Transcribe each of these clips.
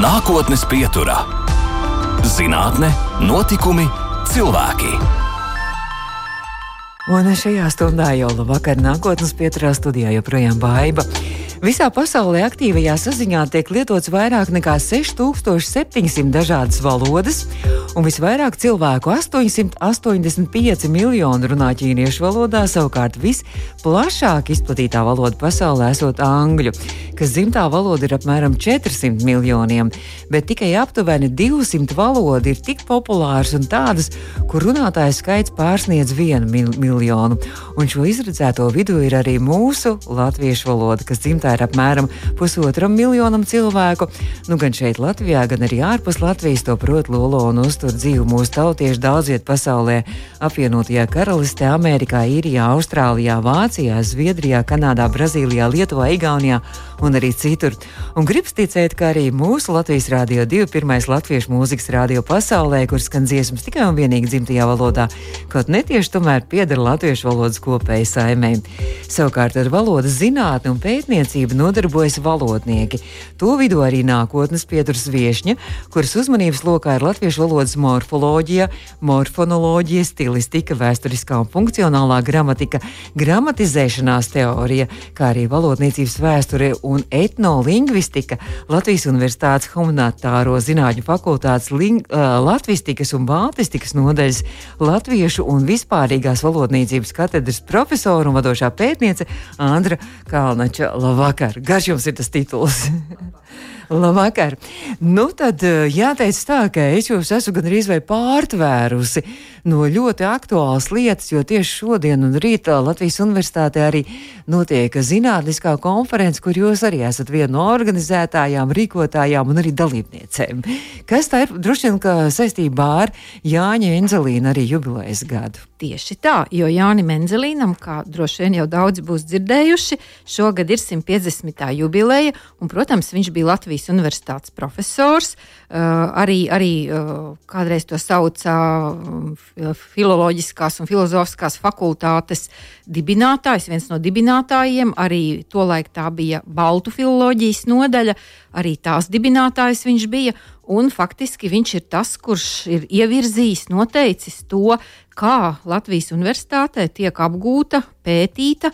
Nākotnes pieturā - zinātne, notikumi, cilvēki. Un šajā stundā jau vakar nākotnes pieturā studijā joprojām baiva. Visā pasaulē aktīvajā saziņā tiek lietots vairāk nekā 6700 dažādas valodas, un visvairāk cilvēku - 885 miljoni runā ķīniešu valodā, savukārt visplašāk izplatītā valoda pasaulē esot angļu, kas dzimtā valoda ir apmēram 400 miljoniem, bet tikai aptuveni 200 valodu ir tik populāras un tādas, kur runātāju skaits pārsniedz vienu mil miljonu. Un šo izredzēto vidū ir arī mūsu latviešu valoda, kas dzimtā ir apmēram pusotram miljonam cilvēku. Nu, gan šeit, Latvijā, gan arī ārpus Latvijas to prot lolo un uztur dzīvu mūsu tautieši daudz viet pasaulē - apvienotajā karalistē, Amerikā, Īrijā, Austrālijā, Vācijā, Zviedrijā, Kanādā, Brazīlijā, Lietuvā, Igaunijā un arī citur. Un gribas ticēt, ka arī mūsu Latvijas Rādio 2 pirmais latviešu mūzikas radio pasaulē, kur skan dziesmas tikai un vienīgi dzimtajā valodā, kaut netieši tomēr pieder latviešu valodas kopējai saimē. Savukārt ar valodas zinātni un pētniecību nodarbojas valodnieki. To vidū arī nākotnes pieturas viešņa, kuras uzmanības lokā ir latviešu valodas morfoloģija, morfonoloģija, stilistika, vēsturiskā un funkcionālā gramatika, gramatizēšanās teorija, kā arī valodniecības vēsture un etnolingvistika, Latvijas Universitātes humanitāro zinātņu fakultātes ling, uh, latvistikas un baltistikas nodaļas latviešu un vispārīgās valodniecības katedras profesora un vadošā pētniece Andra Kalnača. Labvakar! Garš jums ir tas tituls! Labvakar! Nu, tad jāteic tā, ka es jūs esmu gandrīz vai pārtvērusi no ļoti aktuālas lietas, jo tieši šodien un rītā Latvijas universitātē arī notiek zinātniskā konference, kur jūs arī esat viena no organizētājām, rīkotājām un arī dalībniecēm. Kas tā ir? Droši vien, ka saistībā ar Jāņa Enzelīna arī jubilejas gadu. Tieši tā, jo Jānis Menzelīnam, kā droši vien jau daudzi būs dzirdējuši, šogad ir 150. jubileja, un, protams, viņš bija Latvijas Universitātes profesors. Uh, arī arī uh, kādreiz to sauca uh, Filoloģiskās un Filozofiskās fakultātes dibinātājs, viens no dibinātājiem. Arī tolaik tā bija Baltu filoloģijas nodaļa, arī tās dibinātājs viņš bija. Un faktiski viņš ir tas, kurš ir ievirzījis, noteicis to, kā Latvijas universitātē tiek apgūta, pētīta,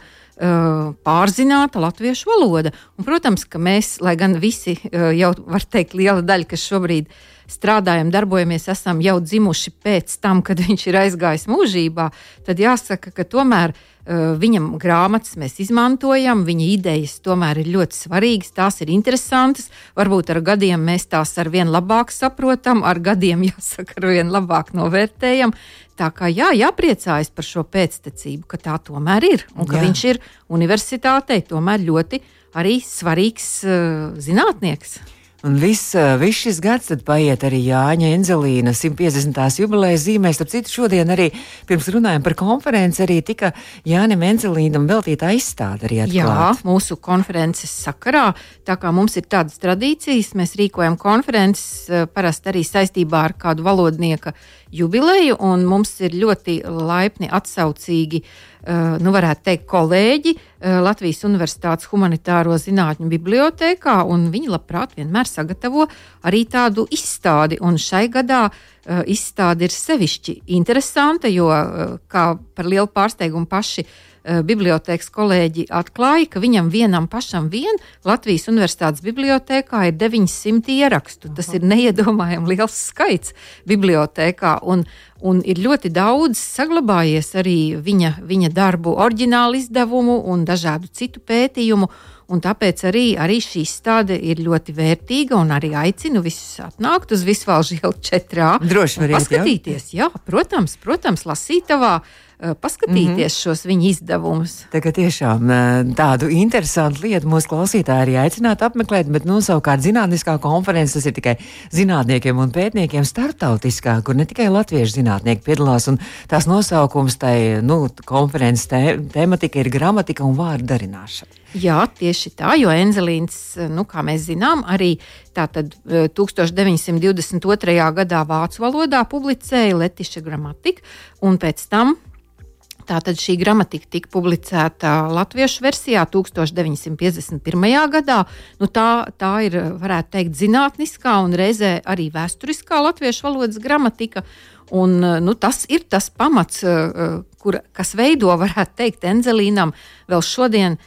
pārzināta latviešu valoda. Un, protams, ka mēs, lai gan visi jau var teikt, liela daļa, kas šobrīd strādājam, darbojamies, esam jau dzimuši pēc tam, kad viņš ir aizgājis mūžībā, tad jāsaka, ka tomēr viņam grāmatas mēs izmantojam, viņa idejas tomēr ir ļoti svarīgas, tās ir interesantas. Varbūt ar gadiem mēs tās ar vien labāk saprotam, ar gadiem, jāsaka, ar vien labāk novērtējam. Tā kā jā, jāpriecājas par šo pēctecību, ka tā tomēr ir un ka jā. viņš ir universitātei tomēr ļoti arī svarīgs uh, zinātnieks. Un viss, viss šis gads paiet arī Jāņa Enzelīna 150. jubilejas zīmēs. Starp citu, šodien arī pirms runājām par konferenci, arī tika Jānim Enzelīnam veltīta aizstāde arī atklāt. Jā, mūsu konferences sakarā, tā kā mums ir tādas tradīcijas, mēs rīkojam konferences parasti arī saistībā ar kādu valodnieka jubileju, un mums ir ļoti laipni atsaucīgi uh, Eh, nu, varētu teikt, kolēģi eh, Latvijas Universitātes Humanitāro Zinātņu bibliotekā, un viņi labprāt vienmēr sagatavo arī tādu izstādi. Un šai gadā uh, izstāde ir sevišķi interesanta, jo, kā par lielu pārsteigumu paši Eh, bibliotēkas kolēģi atklāja, ka viņam vienam pašam vien Latvijas Universitātes bibliotēkā ir 900 ierakstu. Tas ir neiedomājami liels skaits bibliotēkā. Un, un ir ļoti daudz saglabājies arī viņa, viņa darbu, oriģinālu izdevumu un dažādu citu pētījumu. Un tāpēc arī, arī šī izstāde ir ļoti vērtīga un arī aicinu visus atnākt uz Visvalžu ielu 4. Droši vien paskatīties. Jā. protams, protams lasītavā. Eh, paskatīties mm -hmm. šos viņa izdevumus. Tagad tiešām eh, tādu interesantu lietu mūsu klausītāji arī aicinātu apmeklēt, bet, nu, savukārt zinātniskā konferences tas ir tikai zinātniekiem un pētniekiem startautiskā, kur ne tikai latviešu zinātnieki piedalās, un tās nosaukums tai, nu, konferences tē, tematika ir gramatika un vārdu darināšana. Jā, tieši tā, jo Enzelīns, nu, kā mēs zinām, arī tātad 1922. Eh, gadā vācu valodā publicēja Letiša gramatiku, un pēc tam Tātad šī gramatika tika publicēta latviešu versijā 1951. gadā. Nu, tā, tā ir, varētu teikt, zinātniskā un reizē arī vēsturiskā latviešu valodas gramatika. Un, nu, tas ir tas pamats, kur, kas veido, varētu teikt, Enzelīnam vēl šodien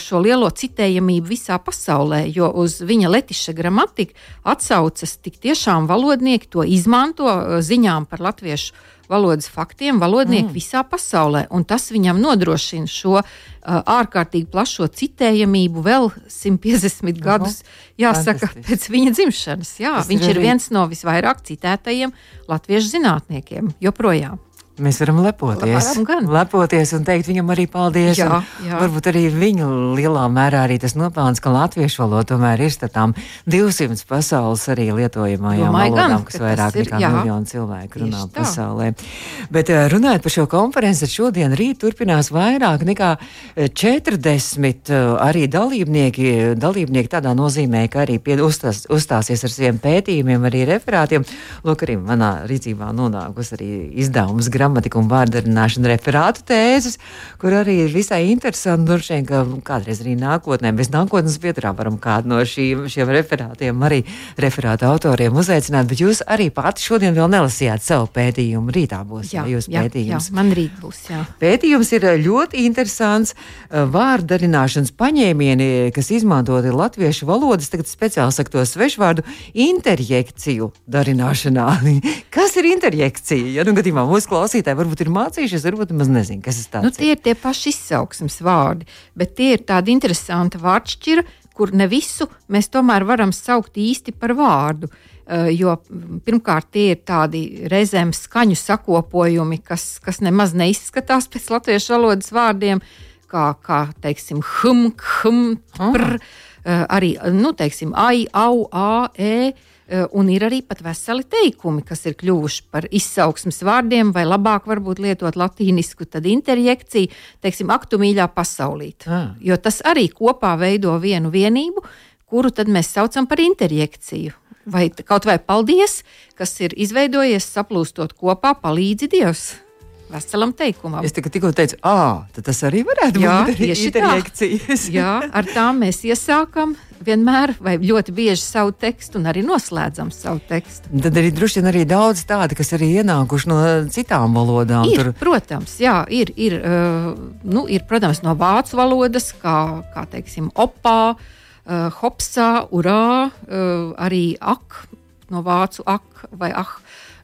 šo lielo citējamību visā pasaulē, jo uz viņa letiša gramatiku atsaucas tik tiešām valodnieki to izmanto ziņām par latviešu valodas faktiem valodnieki mm. visā pasaulē. Tas viņam nodrošina šo uh, ārkārtīgi plašo citējamību vēl 150 gadus, jāsaka, pēc viņa dzimšanas. Jā, Tas viņš ir, ir viens no visvairāk citētajiem latviešu zinātniekiem joprojām. Mēs varam lepoties. Varam lepoties un teikt viņam arī paldies. Jā, jā. Varbūt arī viņu lielā mērā arī tas nopelns, ka latviešu valoda tomēr ir tām 200 pasaules arī lietojamajām Domāju, valodām, gan, kas vairāk nekā miljonu cilvēku runā Tieši pasaulē. Tā. Bet eh, runājot par šo konferenci, šodien rīt turpinās vairāk nekā 40 eh, arī dalībnieki, dalībnieki tādā nozīmē, ka arī pie, uzstās, uzstāsies ar saviem pētījumiem, arī referātiem. Lūk, arī manā rīcībā nonākus arī izdevums grāmatas gramatika un vārdarināšana referātu tēzes, kur arī ir visai interesanti. Droši vien, ka kādreiz arī nākotnē, bez nākotnes pieturā varam kādu no šīm, šiem referātiem, arī referātu autoriem uzaicināt, bet jūs arī pati šodien vēl nelasījāt savu pētījumu. Rītā būs jā, jā, jā, pētījums. Jā, man rīt būs. Jā. Pētījums ir ļoti interesants. Vārdarināšanas paņēmieni, kas izmantoti latviešu valodas, tagad speciāli saka to svešvārdu interjekciju darināšanā. kas ir interjekcija? Ja nu gadījumā mūsu klausās klausītāji varbūt ir mācījušies, varbūt maz nezinu, kas tas nu, tie ir. Tie ir tie paši izsauksmes vārdi, bet tie ir tādi interesanti vārdšķiri, kur ne visu mēs tomēr varam saukt īsti par vārdu. Uh, jo pirmkārt, tie ir tādi reizēm skaņu sakopojumi, kas, kas nemaz neizskatās pēc latviešu valodas vārdiem, kā, kā teiksim, hum, hum, pr, uh, arī, nu, teiksim, ai, au, a, e. Eh, un ir arī pat veseli teikumi, kas ir kļuvuši par izsauksmes vārdiem, vai labāk varbūt lietot latīnisku, interjekciju, teiksim, aktu mīļā pasaulīt. Ah. Jo tas arī kopā veido vienu vienību, kuru tad mēs saucam par interjekciju. Vai kaut vai paldies, kas ir izveidojies saplūstot kopā, palīdzi Dievs veselam teikumam. Es tikai tikko teicu, ah, tas arī varētu Jā, būt interjekcijas. Jā, ar tām mēs iesākam vienmēr vai ļoti bieži savu tekstu un arī noslēdzam savu tekstu. Tad arī droši vien arī daudz tādi, kas arī ienākuši no citām valodām. Ir, tur. Protams, jā, ir, ir, uh, nu, ir, protams, no vācu valodas, kā, kā teiksim, opā, uh, hopsā, urā, uh, arī ak, no vācu ak vai ah.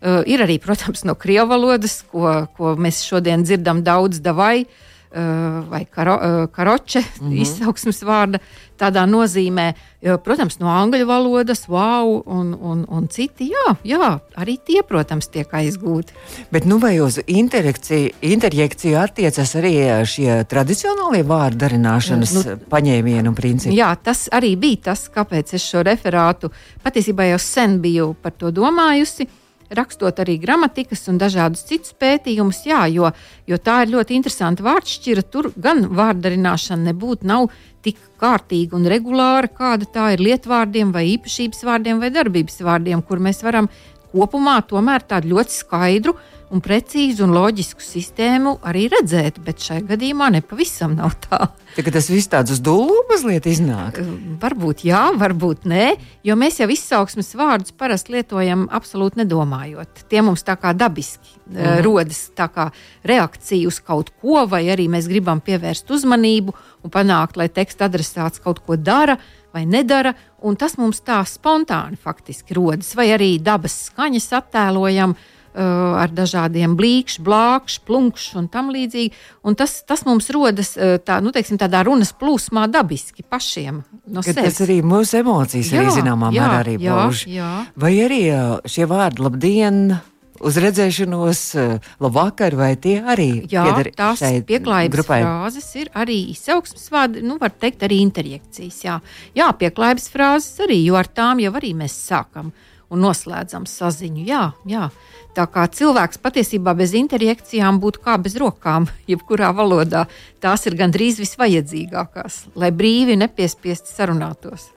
Uh, ir arī, protams, no krievu valodas, ko, ko mēs šodien dzirdam daudz davai. Eh, vai karo, eh, karoče mm -hmm. izaugsmes vārda tādā nozīmē. Protams, no angļu valodas, wow, un, un, un citi, jā, jā, arī tie, protams, tiek aizgūti. Bet nu vai uz interjekciju attiecas arī šie tradicionālie vārdu darināšanas nu, paņēmieni un principi? Jā, tas arī bija tas, kāpēc es šo referātu patiesībā jau sen biju par to domājusi rakstot arī gramatikas un dažādus citus pētījumus, jā, jo, jo tā ir ļoti interesanta vārdšķira. Tur gan vārdarināšana nebūtu nav tik kārtīga un regulāra, kāda tā ir lietvārdiem vai īpašības vārdiem vai darbības vārdiem, kur mēs varam kopumā tomēr tādu ļoti skaidru un precīzu un loģisku sistēmu arī redzēt, bet šai gadījumā nepavisam nav tā. Tagad tas viss tāds uz dūlu mazliet iznāk. Varbūt jā, varbūt nē, jo mēs jau izsauksmes vārdus parasti lietojam absolūti nedomājot. Tie mums tā kā dabiski mm rodas tā kā reakcija uz kaut ko, vai arī mēs gribam pievērst uzmanību un panākt, lai teksta adresāts kaut ko dara vai nedara, un tas mums tā spontāni faktiski rodas, vai arī dabas skaņas attēlojam, uh, uh, ar dažādiem blīkšķiem, blākšķiem, plunkšķiem un tam līdzīgi. Un tas, tas mums rodas uh, tā, nu, teiksim, tādā runas plūsmā dabiski pašiem. No tas arī mūsu emocijas jā, arī zināmā mērā arī pauž. Vai arī uh, šie vārdi labdien! Uz redzēšanos, uh, labvakar, vai tie arī jā, tās pieklājības frāzes ir arī izaugsmes vārdi, nu, var teikt, arī interjekcijas. Jā, jā pieklājības frāzes arī, jo ar tām jau arī mēs sākam un noslēdzam saziņu. Jā, jā. Tā kā cilvēks patiesībā bez interjekcijām būtu kā bez rokām, jebkurā valodā, tās ir gandrīz visvajadzīgākās, lai brīvi nepiespiesti sarunātos.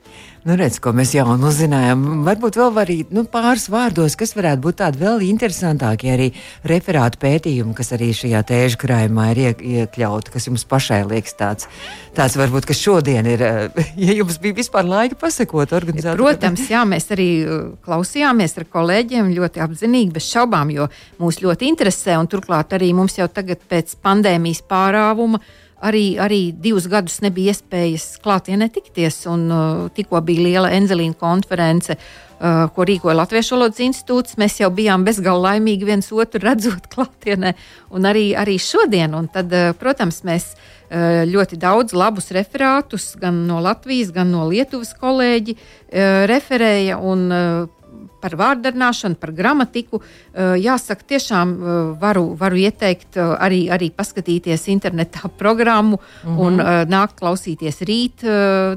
Nu, redz, ko mēs jau uzzinājām. Varbūt vēl arī nu, pāris vārdos, kas varētu būt tādi vēl interesantākie arī referātu pētījumi, kas arī šajā tēžu krājumā ir iek iekļauti, kas jums pašai liekas tāds, tāds varbūt, kas šodien ir, ja jums bija vispār laika pasakot organizāciju. Protams, jā, mēs arī uh, klausījāmies ar kolēģiem ļoti apzinīgi, bez šaubām, jo mūs ļoti interesē un turklāt arī mums jau tagad pēc pandēmijas pārāvuma arī, arī divus gadus nebija iespējas klātienē tikties. Un, uh, tikko bija liela Enzelīna konference, uh, ko rīkoja Latviešu valodas institūts. Mēs jau bijām bezgalīgi laimīgi viens otru redzot klātienē, un arī, arī šodien. Un tad, uh, protams, mēs uh, ļoti daudz labus referātus gan no Latvijas, gan no Lietuvas kolēģi uh, referēja. Un, uh, par vārdarināšanu, par gramatiku. Eh, jāsaka, tiešām eh, varu, varu ieteikt eh, arī, arī paskatīties internetā programmu mm -hmm. un nākt klausīties rīt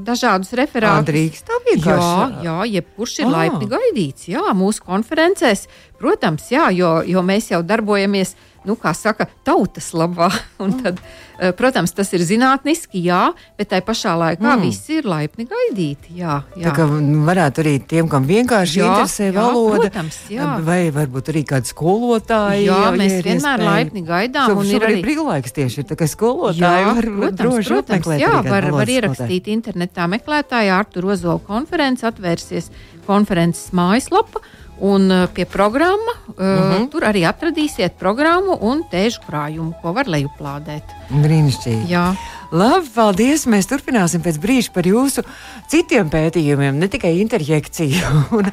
dažādus referātus. Drīkst tā vienkārši. Jā, jā jebkurš ir ah. laipni gaidīts. Jā, mūsu konferencēs, protams, jā, jo, jo mēs jau darbojamies nu, kā saka, tautas labā. Un tad, eh, protams, tas ir zinātniski, jā, bet tai pašā laikā mm. viss ir laipni gaidīti. Jā, jā. Tā kā varētu arī tiem, kam vienkārši jā, interesē jā, valoda, protams, jā. vai varbūt arī kādi skolotāji. Jā, jā mēs vienmēr iespēja. laipni gaidām. Un ir arī brīvlaiks tieši, tā kā skolotāji jā, var protams, droši protams, apmeklēt. Jā, var, var ierakstīt internetā meklētājā Artur Ozola konferences, atvērsies konferences mājaslapa. Un eh, pie programma uh -huh. tur arī atradīsiet programmu un tēžu krājumu, ko var lejuplādēt. Brīnišķīgi. Jā. Labi, paldies! Mēs turpināsim pēc brīža par jūsu citiem pētījumiem, ne tikai interjekciju. un,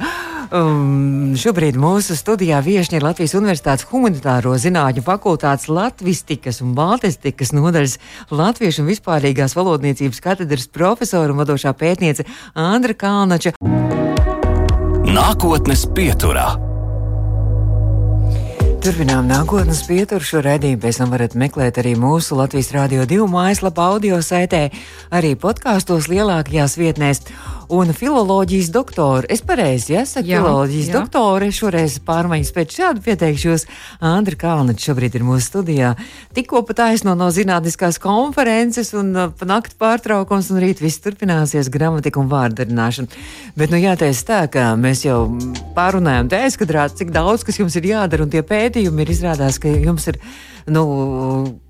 um, šobrīd mūsu studijā viesiņa ir Latvijas Universitātes Humanitāro Zinātņu fakultātes latvistikas un baltistikas nodaļas latviešu un vispārīgās valodniecības katedras profesora un vadošā pētniece Andra Kalnača. Nākotnes pieturā. Turpinām nākotnes pieturu. Šo raidījumu pēc tam varat meklēt arī mūsu Latvijas Rādio 2 mājaslapā, audio saitē, arī podkāstos lielākajās vietnēs un filoloģijas doktora. Es pareizi ja, saku, jā. doktore. Šoreiz pārmaiņas pēc šādu pieteikšos. Andra Kalniņš šobrīd ir mūsu studijā. Tikko pat aizno no zinātniskās konferences un uh, nakti pārtraukums, un rīt viss turpināsies gramatika un vārdarināšana. Bet, nu, jāteic tā, ka mēs jau pārunājām tēskadrāt, cik daudz, kas jums ir jādara, un tie pētījumi ir izrādās, ka jums ir nu,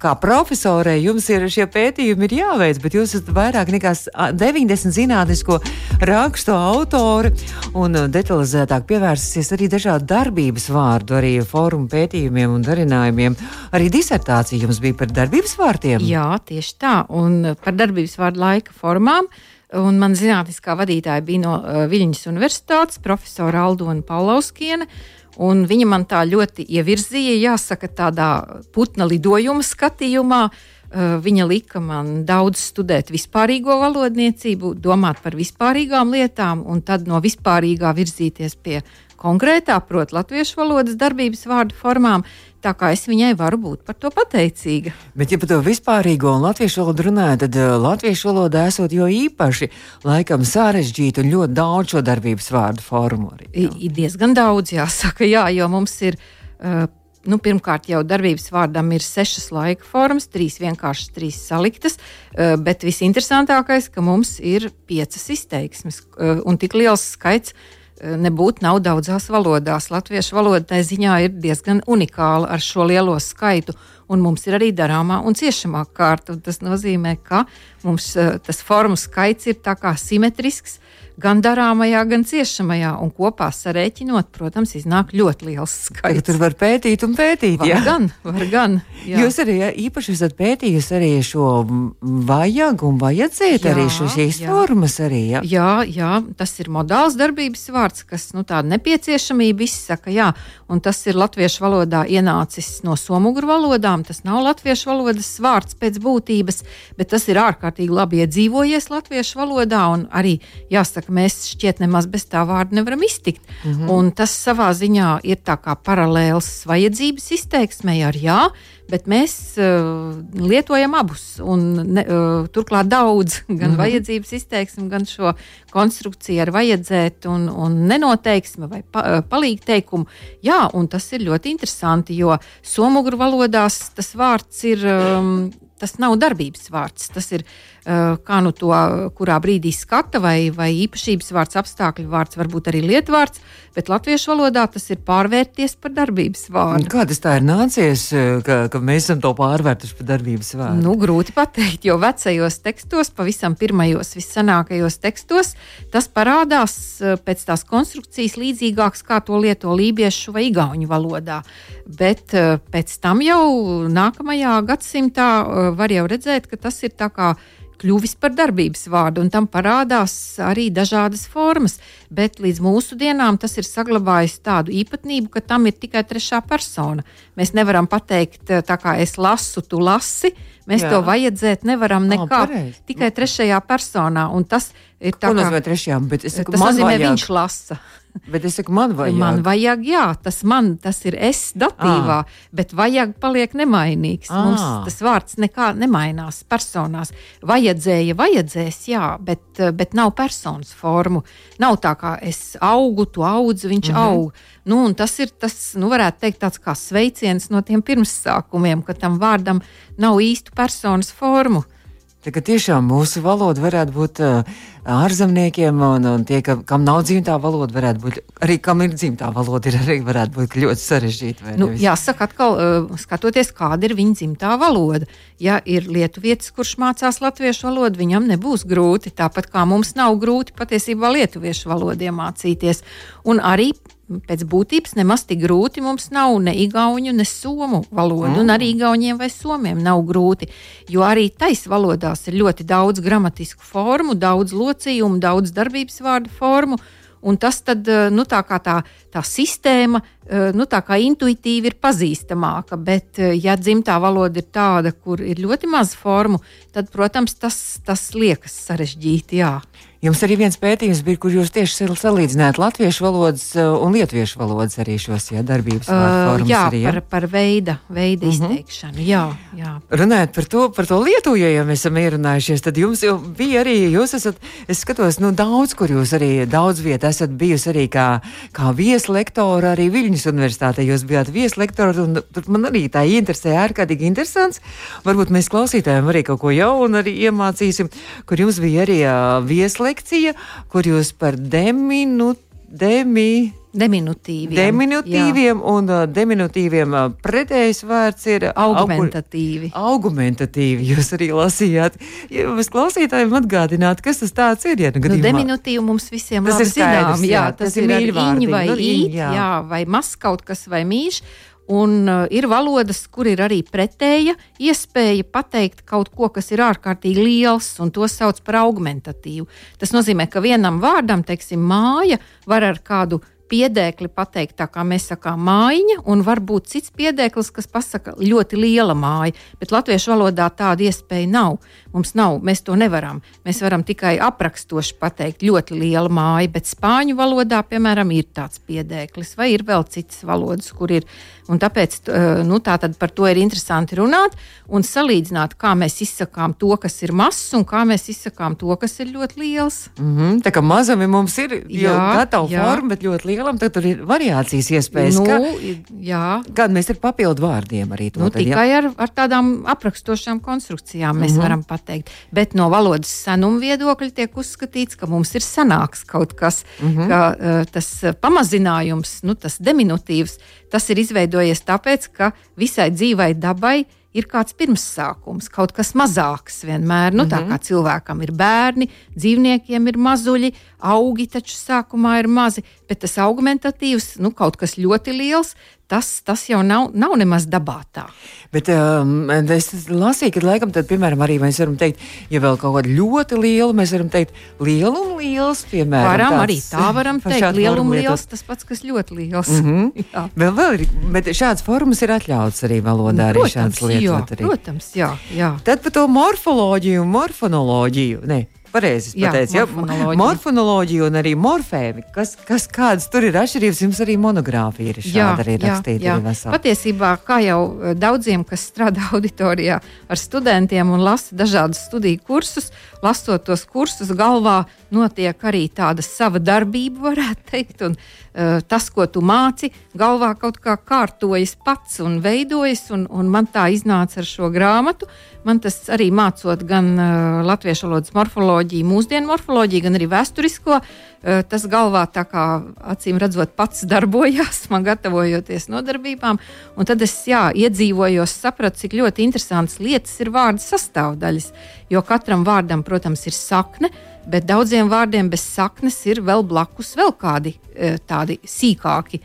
kā profesorei jums ir šie pētījumi ir jāveic, bet jūs esat vairāk nekā 90 zinātnisko rakstu autori un detalizētāk pievērsusies arī dažādu darbības vārdu, arī fórumu pētījumiem un darinājumiem. Arī disertācija jums bija par darbības vārdiem? Jā, tieši tā, un par darbības vārdu laika formām. Un man zinātniskā vadītāja bija no uh, Viļņas Universitātes, profesora Aldona Paulauskiene. Uh, Un viņa man tā ļoti ievirzīja, jāsaka, tādā putna lidojuma skatījumā. Uh, viņa lika man daudz studēt vispārīgo valodniecību, domāt par vispārīgām lietām, un tad no vispārīgā virzīties pie konkrētā, proti, latviešu valodas darbības vārdu formām. Tā kā es viņai varu būt par to pateicīga. Bet, ja par to vispārīgo un latviešu valodu runājot, tad uh, latviešu valodā esot jo īpaši laikam sarežģīta un ļoti daudz šo darbības vārdu formu. Arī, jā. Ir diezgan daudz, jāsaka, jā, jo mums ir. Uh, Nu, pirmkārt, jau darbības vārdam ir sešas laika formas, trīs vienkāršas, trīs saliktas. Uh, bet visinteresantākais, ka mums ir piecas izteiksmes un tik liels skaits nebūtu nav daudzās valodās. Latviešu valoda tā ziņā ir diezgan unikāla ar šo lielo skaitu, un mums ir arī darāmā un ciešamā kārta. Tas nozīmē, ka mums tas formu skaits ir simetrisks gan darāmajā, gan ciešamajā. Un kopā sarēķinot, protams, iznāk ļoti liels skaits. Tur var pētīt un pētīt. Var jā, gan. Var gan jā. Jūs arī jā, īpaši esat pētījis arī šo vajag un vajadzēt jā, arī šīs jā. formas. Arī, jā. jā, jā, tas ir modāls darbības vārds, kas nu, tāda nepieciešamība izsaka. Jā, un tas ir latviešu valodā ienācis no somugru valodām. Tas nav latviešu valodas vārds pēc būtības, bet tas ir ārkārtīgi labi iedzīvojies latviešu valodā un arī jāsaka ka mēs šķiet nemaz bez tā vārda nevaram iztikt. Mm -hmm. Un tas savā ziņā ir tā kā paralēls vajadzības izteiksmei ar jā, bet mēs uh, lietojam abus. Un, ne, uh, turklāt daudz, gan mm -hmm. vajadzības izteiksmi, gan šo konstrukciju ar vajadzēt un, un nenoteiksmi vai pa, uh, palīgteikumu. Jā, un tas ir ļoti interesanti, jo somugru valodās tas vārds ir. Um, tas nav darbības vārds. Tas ir uh, kā nu to, kurā brīdī skata vai, vai īpašības vārds, apstākļu vārds, varbūt arī lietvārds, bet latviešu valodā tas ir pārvērties par darbības vārdu. Kā tas tā ir nācies, ka, ka mēs esam to pārvērtuši par darbības vārdu? Nu, grūti pateikt, jo vecajos tekstos, pavisam pirmajos, viscenākajos tekstos, tas parādās pēc tās konstrukcijas līdzīgāks, kā to lieto lībiešu vai igauņu valodā. Bet pēc tam jau nākamajā gadsimtā var jau redzēt, ka tas ir tā kā kļuvis par darbības vārdu, un tam parādās arī dažādas formas. Bet līdz mūsdienām tas ir saglabājis tādu īpatnību, ka tam ir tikai trešā persona. Mēs nevaram pateikt, tā kā es lasu, tu lasi. Mēs Jā. to vajadzēt nevaram nekā. Oh, tikai trešajā personā. Un tas ir tā, kā, trešajā, tas nozīmē, vajag. viņš lasa. Bet es saku, man vajag. Man vajag, jā, tas man, tas ir es datīvā, à. bet vajag paliek nemainīgs. À. Mums tas vārds nekā nemainās personās. Vajadzēja, vajadzēs, jā, bet, bet nav personas formu. Nav tā kā es augu, tu audz, viņš mm -hmm. aug. Nu, tas ir tas, nu, varētu teikt, tāds kā sveiciens no tiem pirmsākumiem, ka tam vārdam nav īstu personas formu. Tā, tiešām mūsu valoda varētu būt uh, ārzemniekiem, un, un tie, ka, kam nav dzimtā valoda, varētu būt arī kam ir dzimtā valoda, ir arī varētu būt ļoti sarežģīta. Nu, jāsaka, atkal, uh, skatoties, kāda ir viņa dzimtā valoda. Ja ir lietuvietis, kurš mācās latviešu valodu, viņam nebūs grūti. Tāpat kā mums nav grūti patiesībā lietuviešu valodu iemācīties. Un arī pēc būtības nemaz tik grūti mums nav ne igauņu, ne somu valodu. Mm. Un arī igauniem vai somiem nav grūti, jo arī taisa valodās ir ļoti daudz gramatisku formu, daudz locījumu, daudz darbības vārdu formu. Un tas tad, eh, nu, tā kā tā, tā sistēma, eh, nu, tā kā intuitīvi ir pazīstamāka, bet, eh, ja dzimtā valoda ir tāda, kur ir ļoti maz formu, tad, protams, tas, tas liekas sarežģīti. Jā. Jums arī viens pētījums bija, kur jūs tieši salīdzinājāt latviešu valodas uh, un lietuviešu valodas arī šos ja, darbības uh, jā, arī, ja? par, par veida, veida uh mhm. -huh. izteikšanu. Jā, jā. Runājot par to, par to Lietuvu, ja jau mēs esam ierunājušies, tad jums jau bija arī, jūs esat, es skatos, nu daudz, kur jūs arī daudz viet esat bijusi arī kā, kā vieslektora arī Viļņas universitātē. Jūs bijāt vieslektora un tur man arī tā interesē ārkārtīgi interesants. Varbūt mēs klausītājiem arī kaut ko jaunu arī iemācīsim, kur jums bija arī uh, vieslektora lekcija, kur jūs par deminu, demi, Deminutīviem, deminutīviem jā. un uh, deminutīviem uh, pretējs vārds ir augmentatīvi. Augmentatīvi jūs arī lasījāt. Ja jūs klausītājiem atgādināt, kas tas tāds ir? Ja, nu, gadījumā, nu, deminutīvu mums visiem tas ir zinām, jā, tas, tas ir, īņi vai nu, īt, jā. jā, vai mas kaut kas vai mīš. Un uh, ir valodas, kur ir arī pretēja iespēja pateikt kaut ko, kas ir ārkārtīgi liels, un to sauc par augmentatīvu. Tas nozīmē, ka vienam vārdam, teiksim, māja var ar kādu piedēkli pateikt, tā kā mēs sakām, mājiņa, un varbūt cits piedēklis, kas pasaka ļoti liela māja, bet latviešu valodā tāda iespēja nav. Mums nav, mēs to nevaram. Mēs varam tikai aprakstoši pateikt ļoti liela māja, bet spāņu valodā, piemēram, ir tāds piedēklis, vai ir vēl citas valodas, kur ir. Un tāpēc nu, tā par to ir interesanti runāt un salīdzināt, kā mēs izsakām to, kas ir mazs, un kā mēs izsakām to, kas ir ļoti liels. Mm -hmm, tā kā mazam mums ir jau gatava forma, bet ļoti liela lielam, tad tur ir variācijas iespējas. Nu, kā, jā. Kāda mēs ar papildu vārdiem arī to nu, tad, tikai jā? ar, ar tādām aprakstošām konstrukcijām mēs mm -hmm. varam pateikt. Bet no valodas senuma viedokļa tiek uzskatīts, ka mums ir sanāks kaut kas, mm -hmm. ka uh, tas pamazinājums, nu, tas diminutīvs, tas ir izveidojies tāpēc, ka visai dzīvai dabai ir kāds pirmsākums, kaut kas mazāks vienmēr. Nu. Tā mhm. kā cilvēkam ir bērni, dzīvniekiem ir mazuļi, augi taču sākumā ir mazi, bet tas augmentatīvs, nu, kaut kas ļoti liels, tas, tas jau nav, nav nemaz dabā tā. Bet um, es lasīju, ka laikam tad, piemēram, arī mēs varam teikt, ja vēl kaut kāda ļoti liela, mēs varam teikt liela un liels, piemēram. Varam tāds, arī tā varam teikt, liela un liels, tas pats, kas ļoti liels. Mm -hmm. vēl, vēl ir, bet šādas formas ir atļauts arī valodā, protams, arī šādas lietas. Jā, arī. protams, jā, jā. Tad par to morfoloģiju un morfonoloģiju. Ne, Pareizi pateicis, jā, morfonoloģija. morfonoloģija un arī morfēmi. Kas, kas kādas tur ir atšķirības? Jums arī monogrāfija ir šāda jā, arī rakstīta. Jā, jā. Patiesībā, kā jau eh, daudziem, kas strādā auditorijā ar studentiem un lasa dažādus studiju kursus, lasot tos kursus, galvā notiek arī tāda sava darbība, varētu teikt. Un, uh, tas, ko tu māci, galvā kaut kā kārtojas pats un veidojas. Un, un man tā iznāca ar šo grāmatu. Man tas arī mācot gan uh, latviešu valodas morfoloģiju, mūsdienu morfoloģiju, gan arī vēsturisko. Uh, tas galvā tā kā acīm redzot pats darbojās, man gatavojoties nodarbībām. Un tad es jā, iedzīvojos, sapratu, cik ļoti interesantas lietas ir vārdu sastāvdaļas. Jo katram vārdam, protams, ir sakne, bet daudziem vārdiem bez saknes ir vēl blakus vēl kādi e, tādi sīkāki e,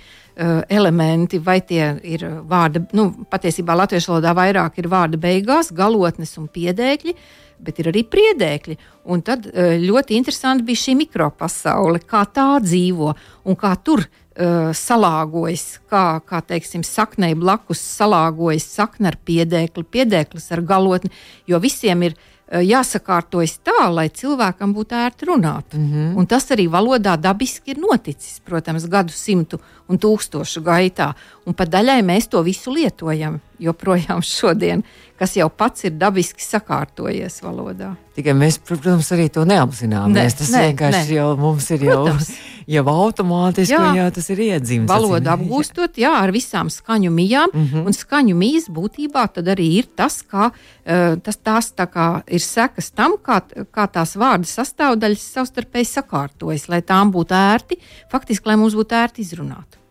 elementi, vai tie ir vārdi, nu, patiesībā latviešu valodā vairāk ir vārdi beigās, galotnes un piedēkļi. Bet ir arī priedēkļi. Un tad e, ļoti interesanti bija šī mikropasaule, kā tā dzīvo un kā tur uh, salāgojas, kā, kā teiksim, saknei blakus salāgojas sakne ar piedēkli, piedēklis ar galotni, jo visiem ir uh, jāsakārtojas tā, lai cilvēkam būtu ērti runāt. Mm -hmm. Un tas arī valodā dabiski ir noticis, protams, gadu simtu un tūkstošu gaitā. Un pa daļai mēs to visu lietojam joprojām šodien, kas jau pats ir dabiski sakārtojies valodā. Tikai mēs, protams, arī to neapzināmies. Ne, tas ne, vienkārši ne. jau mums ir jau. Protams jau automātiski jā. jau tas ir iedzimts. Valodu apgūstot, jā, ar visām skaņu mijām. Mm -hmm. Un skaņu mijas būtībā arī ir tas, kā, uh, tas tās tā kā ir sekas tam, kā, kā tās vārdu sastāvdaļas savstarpēji sakārtojas, lai tām būtu ērti, faktiski, lai mums būtu ērti izrunāt.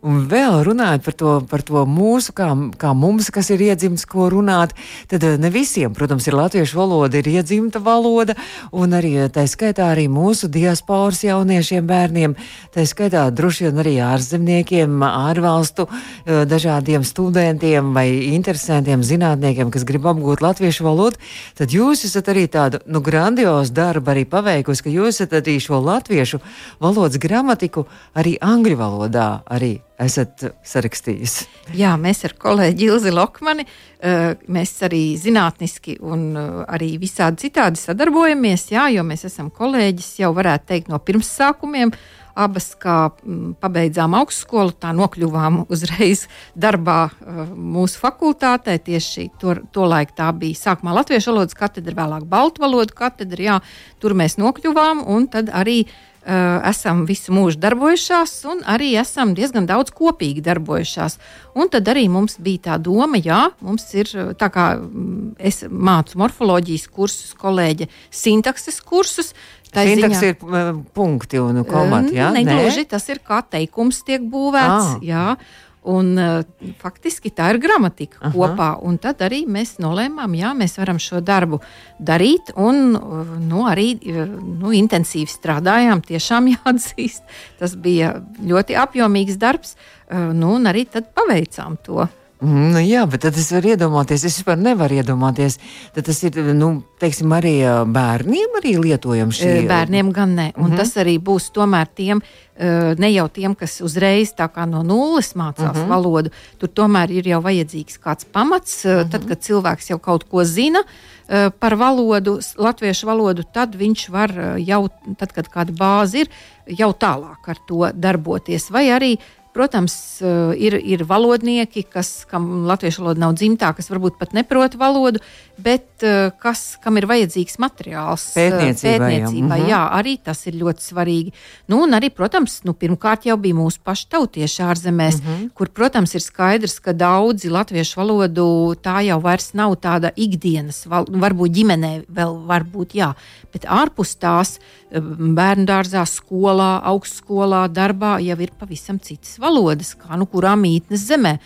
Un vēl runājot par to, par to mūsu, kā, kā mums, kas ir iedzimts, ko runāt, tad eh, ne visiem, protams, ir latviešu valoda, ir iedzimta valoda, un arī eh, tā skaitā arī mūsu diasporas jauniešiem bērniem, tā skaitā droši vien arī ārzemniekiem, ārvalstu eh, dažādiem studentiem vai interesantiem zinātniekiem, kas grib apgūt latviešu valodu, tad jūs esat arī tādu, nu, grandiozu darbu arī paveikusi, ka jūs esat arī šo latviešu valodas gramatiku arī angļu valodā arī esat sarakstījis? Jā, mēs ar kolēģi Ilzi Lokmani, eh, mēs arī zinātniski un eh, arī visādi citādi sadarbojamies, jā, jo mēs esam kolēģis jau varētu teikt no pirmsākumiem. Abas, kā mm, pabeidzām augstskolu, tā nokļuvām uzreiz darbā eh, mūsu fakultātē. Tieši to, to laiku tā bija sākumā Latviešu valodas katedra, vēlāk Baltu valodu katedra. Jā, tur mēs nokļuvām un tad arī uh, esam visu mūžu darbojušās, un arī esam diezgan daudz kopīgi darbojušās. Un tad arī mums bija tā doma, jā, mums ir tā kā es mācu morfoloģijas kursus, kolēģe sintakses kursus. Sintaks ziņā, ir punkti un komati, jā? Ne, gluži, tas ir kā teikums tiek būvēts, ah. jā. Un, uh, faktiski tā ir gramatika Aha. kopā. Tad arī mēs nolēmām, ka mēs varam šo darbu darīt. Un uh, nu, arī uh, nu, intensīvi strādājām. Tiešām jāatzīst, tas bija ļoti apjomīgs darbs. Nu, un arī paveicām to. Mm, nu, jā, bet tad es varu iedomāties, es vispār nevaru iedomāties. Tad tas ir, nu, teiksim, arī bērniem arī lietojams šī. Bērniem gan ne. Un mm -hmm. tas arī būs tomēr tiem, ne jau tiem, kas uzreiz tā kā no nulles mācās mm -hmm. valodu. Tur tomēr ir jau vajadzīgs kāds pamats. Mm -hmm. Tad, kad cilvēks jau kaut ko zina par valodu, latviešu valodu, tad viņš var jau, tad, kad kāda bāze ir, jau tālāk ar to darboties. Vai arī Protams, eh, ir, ir valodnieki, kas, kam latviešu valoda nav dzimtā, kas varbūt pat neprot valodu, bet eh, kas, kam ir vajadzīgs materiāls eh, pētniecībai. pētniecībai jā. jā, arī tas ir ļoti svarīgi. Nu, un arī, protams, nu, pirmkārt jau bija mūsu paši tautieši ārzemēs, mm -hmm. kur, protams, ir skaidrs, ka daudzi latviešu valodu tā jau vairs nav tāda ikdienas, val, varbūt ģimenē vēl varbūt jā, bet ārpus tās bērnu dārzā, skolā, augstskolā, darbā jau ir pavisam citas valodas, kā nu kurā mītnes zemē.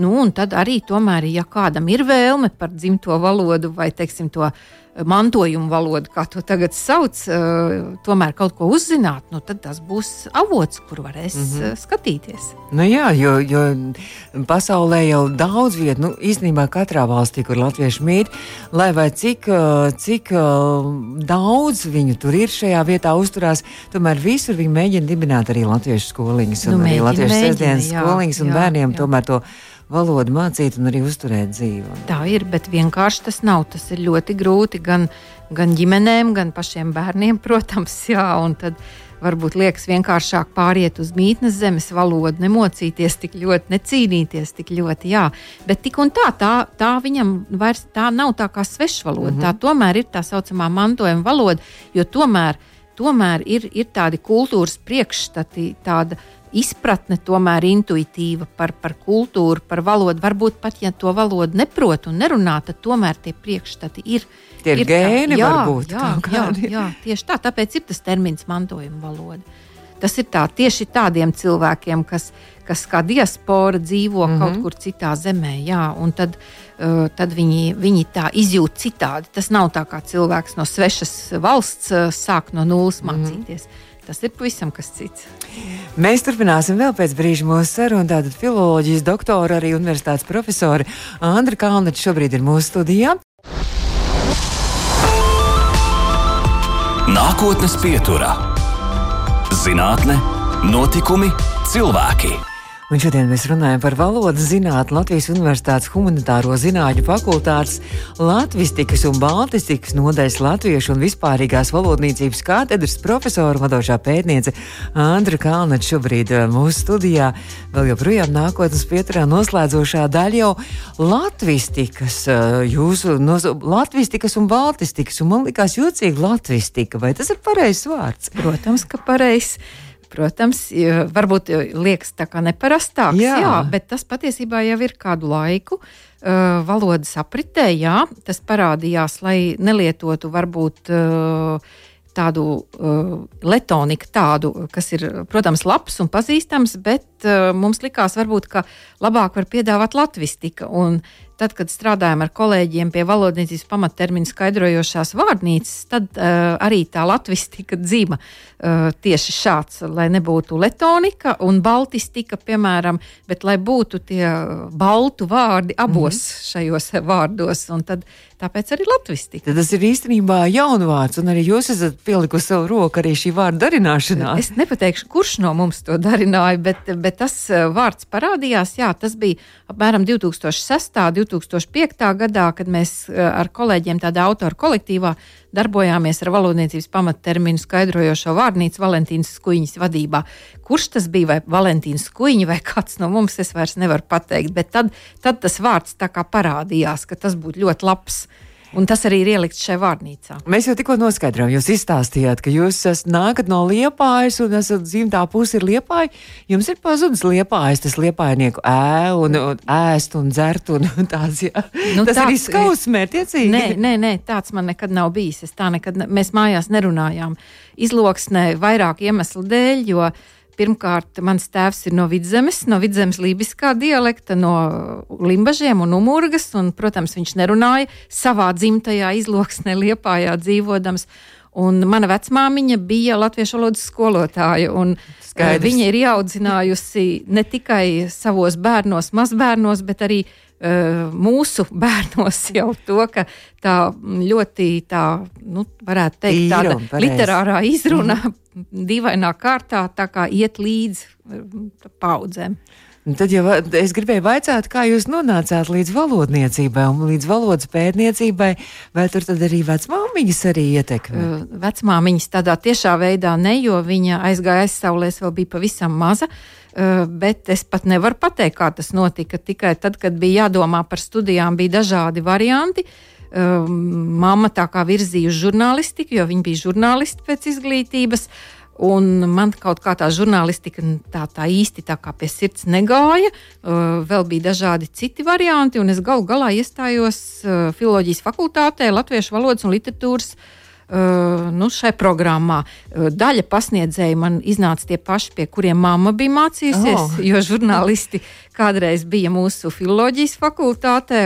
Nu, un tad arī, tomēr, ja kādam ir vēlme par dzimto valodu vai teiksim, to mantojuma valodu, kā to tagad sauc, uh, tomēr kaut ko uzzināt, nu, tad tas būs avots, kur varēs mm -hmm. skatīties. Nu, jā, jo, jo pasaulē jau daudz vietu, nu, īstenībā katrā valstī, kur latvieši mīt, lai vai cik, cik daudz viņu tur ir šajā vietā uzturās, tomēr visur viņi mēģina dibināt arī latviešu skoliņas un nu, arī latviešu sestdienas skoliņas un jā, bērniem jā. tomēr to valodu mācīt un arī uzturēt dzīvi. Tā ir, bet vienkārši tas nav. Tas ir ļoti grūti gan, gan ģimenēm, gan pašiem bērniem, protams. Jā, varbūt liekas vienkāršāk pāriet uz mītnes zemes valodu, nemocīties tik ļoti, necīnīties tik ļoti. Jā. Bet tik un tā, tā, tā viņam vairs tā nav tā kā svešvaloda. Mm -hmm. Tā tomēr ir tā saucamā mantojuma valoda, jo tomēr tomēr ir, ir tādi kultūras priekšstati, tāda izpratne tomēr intuitīva par, par kultūru, par valodu. Varbūt pat, ja to valodu neprot un nerunā, tad tomēr tie priekšstati ir. Tie ir, ir gēni, tā, jā, varbūt. Jā, jā, jā, tieši tā. Tāpēc ir tas termins mantojuma valoda. Tas ir tā, tieši tādiem cilvēkiem, kas, kas kā diaspora dzīvo mm -hmm. kaut kur citā zemē. Jā, un tad, uh, tad viņi, viņi tā izjūt citādi. Tas nav tā kā cilvēks no svešas valsts uh, sāk no nulles mhm. mācīties. Mm -hmm. Tas ir pavisam kas cits. Mēs turpināsim vēl pēc brīža mūsu sarunu. Tātad filozofijas doktora, arī universitātes profesori Andra Kalniņa šobrīd ir mūsu studijā. Nākotnes pieturā - zinātne, notikumi, cilvēki. Un šodien mēs runājam par valodas zinātni Latvijas Universitātes humanitāro zinātņu fakultātes latvistikas un baltistikas nodaļas latviešu un vispārīgās valodniecības katedras profesora vadošā pētniece Andra Kalnača šobrīd eh, mūsu studijā. Vēl joprojām nākotnes pieturā noslēdzošā daļa jau latvistikas, eh, jūsu no, latvistikas un baltistikas, un man likās jocīgi latvistika, vai tas ir pareizs vārds? Protams, ka pareizs. Protams, varbūt liekas tā kā neparastāks, jā. Jā, bet tas patiesībā jau ir kādu laiku. Uh, valodas apritē, jā, tas parādījās, lai nelietotu varbūt uh, tādu uh, letoniku, tādu, kas ir, protams, labs un pazīstams, bet uh, mums likās, varbūt, ka labāk var piedāvāt latvistika. Un tad, kad strādājām ar kolēģiem pie valodniecības pamatterminu skaidrojošās vārnīcas, tad uh, arī tā latvistika dzīva uh, tieši šāds, lai nebūtu letonika un baltistika, piemēram, bet lai būtu tie baltu vārdi abos mm -hmm. šajos vārdos. Tad Tāpēc arī latviski. Tas ir īstenībā jaunvārds, un arī jūs esat pielikusi savu roku arī šī vārda darināšanā. Es nepateikšu, kurš no mums to darināja, bet, bet tas eh, vārds parādījās. Jā, tas bija apmēram 2006. un 2005. gadā, kad mēs eh, ar kolēģiem tādā autoru kolektīvā darbojāmies ar valodniecības pamatterminu skaidrojošo vārnīcu Valentīnas Skuiņas vadībā. Kurš tas bija, vai Valentīnas Skuiņa, vai kāds no mums, es vairs nevaru pateikt, bet tad, tad tas vārds tā kā parādījās, ka tas būtu ļoti labs Un tas arī ir ielikts šajā vārnīcā. Mēs jau tikko noskaidrojām, jūs izstāstījāt, ka jūs nākat no liepājas un esat dzimtā puse ir liepāja. Jums ir pazudis liepājas, tas liepājnieku ē un, un ēst un dzert un, tāds. Jā. Nu, tas tāds, arī skausmērtiecīgi. Nē, nē, nē, tāds man nekad nav bijis. Es tā nekad, ne, mēs mājās nerunājām. Izloksnē vairāk iemeslu dēļ, jo Pirmkārt, mans tēvs ir no vidzemes, no vidzemes lībiskā dialekta, no limbažiem un umurgas, un, protams, viņš nerunāja savā dzimtajā izloksnē, liepājā dzīvodams. Un mana vecmāmiņa bija latviešu valodas skolotāja. Skaidrs. Viņa ir ieaudzinājusi ne tikai savos bērnos, mazbērnos, bet arī mūsu bērnos jau to, ka tā ļoti, tā, nu, varētu teikt, tāda literārā izruna mm dīvainā kārtā iet līdzi eh, paudzēm. Tad jau es gribēju jautāt, kā jūs nonācāt līdz valodniecībai un līdz valodas pētniecībai, vai tur arī vecmāmiņas arī ietekmē? Uh, vecmāmiņas tādā tiešā veidā ne, jo viņa aizgāja aizsaulēs, vēl bija pavisam maza. Uh, bet es pat nevaru pateikt, kā tas notika. Tikai tad, kad bija jādomā par studijām, bija dažādi varianti. Uh, mamma tā kā virzīja uz žurnālistiku, jo viņa bija žurnālisti pēc izglītības. Un man kaut kā tā žurnālistika tā, tā īsti tā kā pie sirds negāja. Uh, vēl bija dažādi citi varianti, un es galu galā iestājos filozofijas fakultātē, Latviešu valodas un literatūras Uh, nu, šai programmā. Uh, daļa pasniedzēju man iznāca tie paši, pie kuriem mamma bija mācījusies, oh. jo žurnālisti kādreiz bija mūsu filozofijas fakultātē.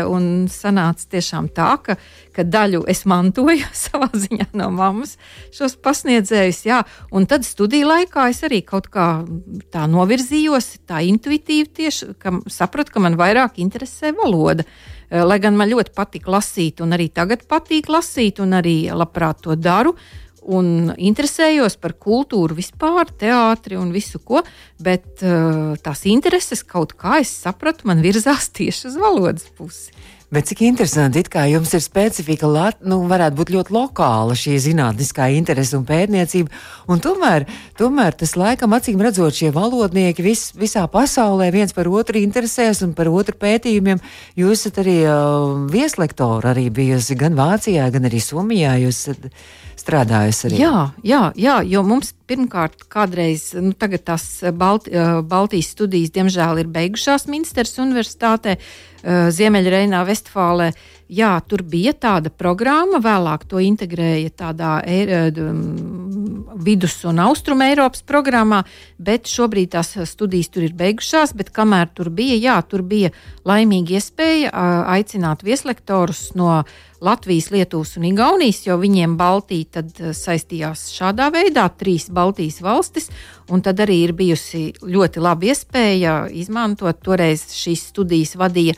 Sanāca tiešām tā, ka, ka daļu es mantoju savā ziņā no mammas šos pasniedzējus. Jā, un tad studiju laikā es arī kaut kā tā novirzījos, tā intuitīvi tieši ka sapratu, ka man vairāk interesē valoda. Uh, Eh, lai gan man ļoti patīk lasīt, un arī tagad patīk lasīt, un arī labprāt to daru. Un interesējos par kultūru vispār, teātri un visu ko, bet uh, tās intereses kaut kā es sapratu, man virzās tieši uz valodas pusi. Bet cik interesanti, kā jums ir specifika, lat, nu, varētu būt ļoti lokāla šī zinātniskā interese un pētniecība, un tomēr, tomēr tas laikam acīm redzot šie valodnieki vis, visā pasaulē viens par otru interesēs un par otru pētījumiem. Jūs esat arī uh, vieslektori, arī bijusi gan Vācijā, gan arī Somijā. Jūs esat strādājusi arī. Jā, jā, jā, jo mums pirmkārt kādreiz, nu, tās Balti, Baltijas studijas, diemžēl, ir beigušās Minsteras universitātē, Ziemeļreinā, Vestfālē. Jā, tur bija tāda programma, vēlāk to integrēja tādā e vidus- un austrum Eiropas programmā, bet šobrīd tās studijas tur ir beigušās. Kamēr tur bija, jā, tur bija laimīga iespēja aicināt vieslektorus no Latvijas, Lietuvas un Igaunijas, jo viņiem Baltija saistījās šādā veidā, trīs Baltijas valstis, un tad arī ir bijusi ļoti laba iespēja izmantot. Toreiz šīs studijas vadīja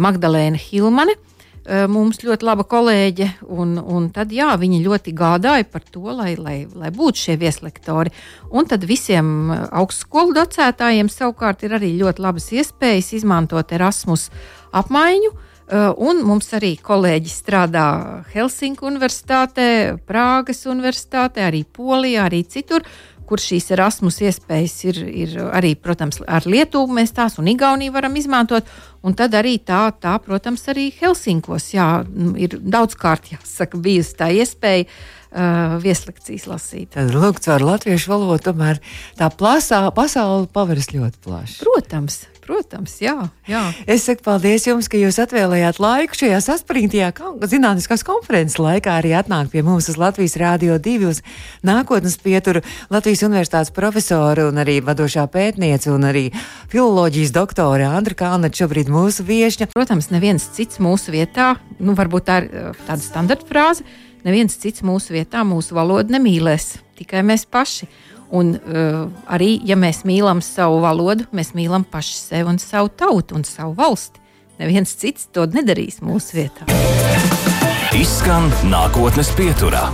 Magdalēna Hilmane mums ļoti laba kolēģe, un, un tad jā, viņi ļoti gādāja par to, lai, lai, lai būtu šie vieslektori. Un tad visiem augstskolu docētājiem savukārt ir arī ļoti labas iespējas izmantot Erasmus apmaiņu. Un mums arī kolēģi strādā Helsinku Universitātē, Prāgas Universitātē, arī Polijā, arī citur kur šīs Erasmus iespējas ir, ir arī, protams, ar Lietuvu mēs tās un Igauniju varam izmantot. Un tad arī tā, tā protams, arī Helsinkos jā, ir daudzkārt jāsaka, bijusi tā iespēja uh, vieslekcijas lasīt. Tad, lūk, caur latviešu valodu tomēr tā plasā, pasaule paveras ļoti plaši. Protams, Protams, jā, jā. Es saku paldies jums, ka jūs atvēlējāt laiku šajā saspringtajā zinātniskās konferences laikā arī atnākt pie mums uz Latvijas Rādio 2 uz nākotnes pieturu Latvijas Universitātes profesori un arī vadošā pētniece un arī filoloģijas doktore Andra Kalna šobrīd mūsu viešņa. Protams, neviens cits mūsu vietā, nu varbūt tā ir uh, tāda standarta frāze, neviens cits mūsu vietā mūsu valodu nemīlēs, tikai mēs paši. Un uh, arī, ja mēs mīlam savu valodu, mēs mīlam paši sevi un savu tautu un savu valsti. Neviens cits to nedarīs mūsu vietā. Izskan nākotnes pieturā.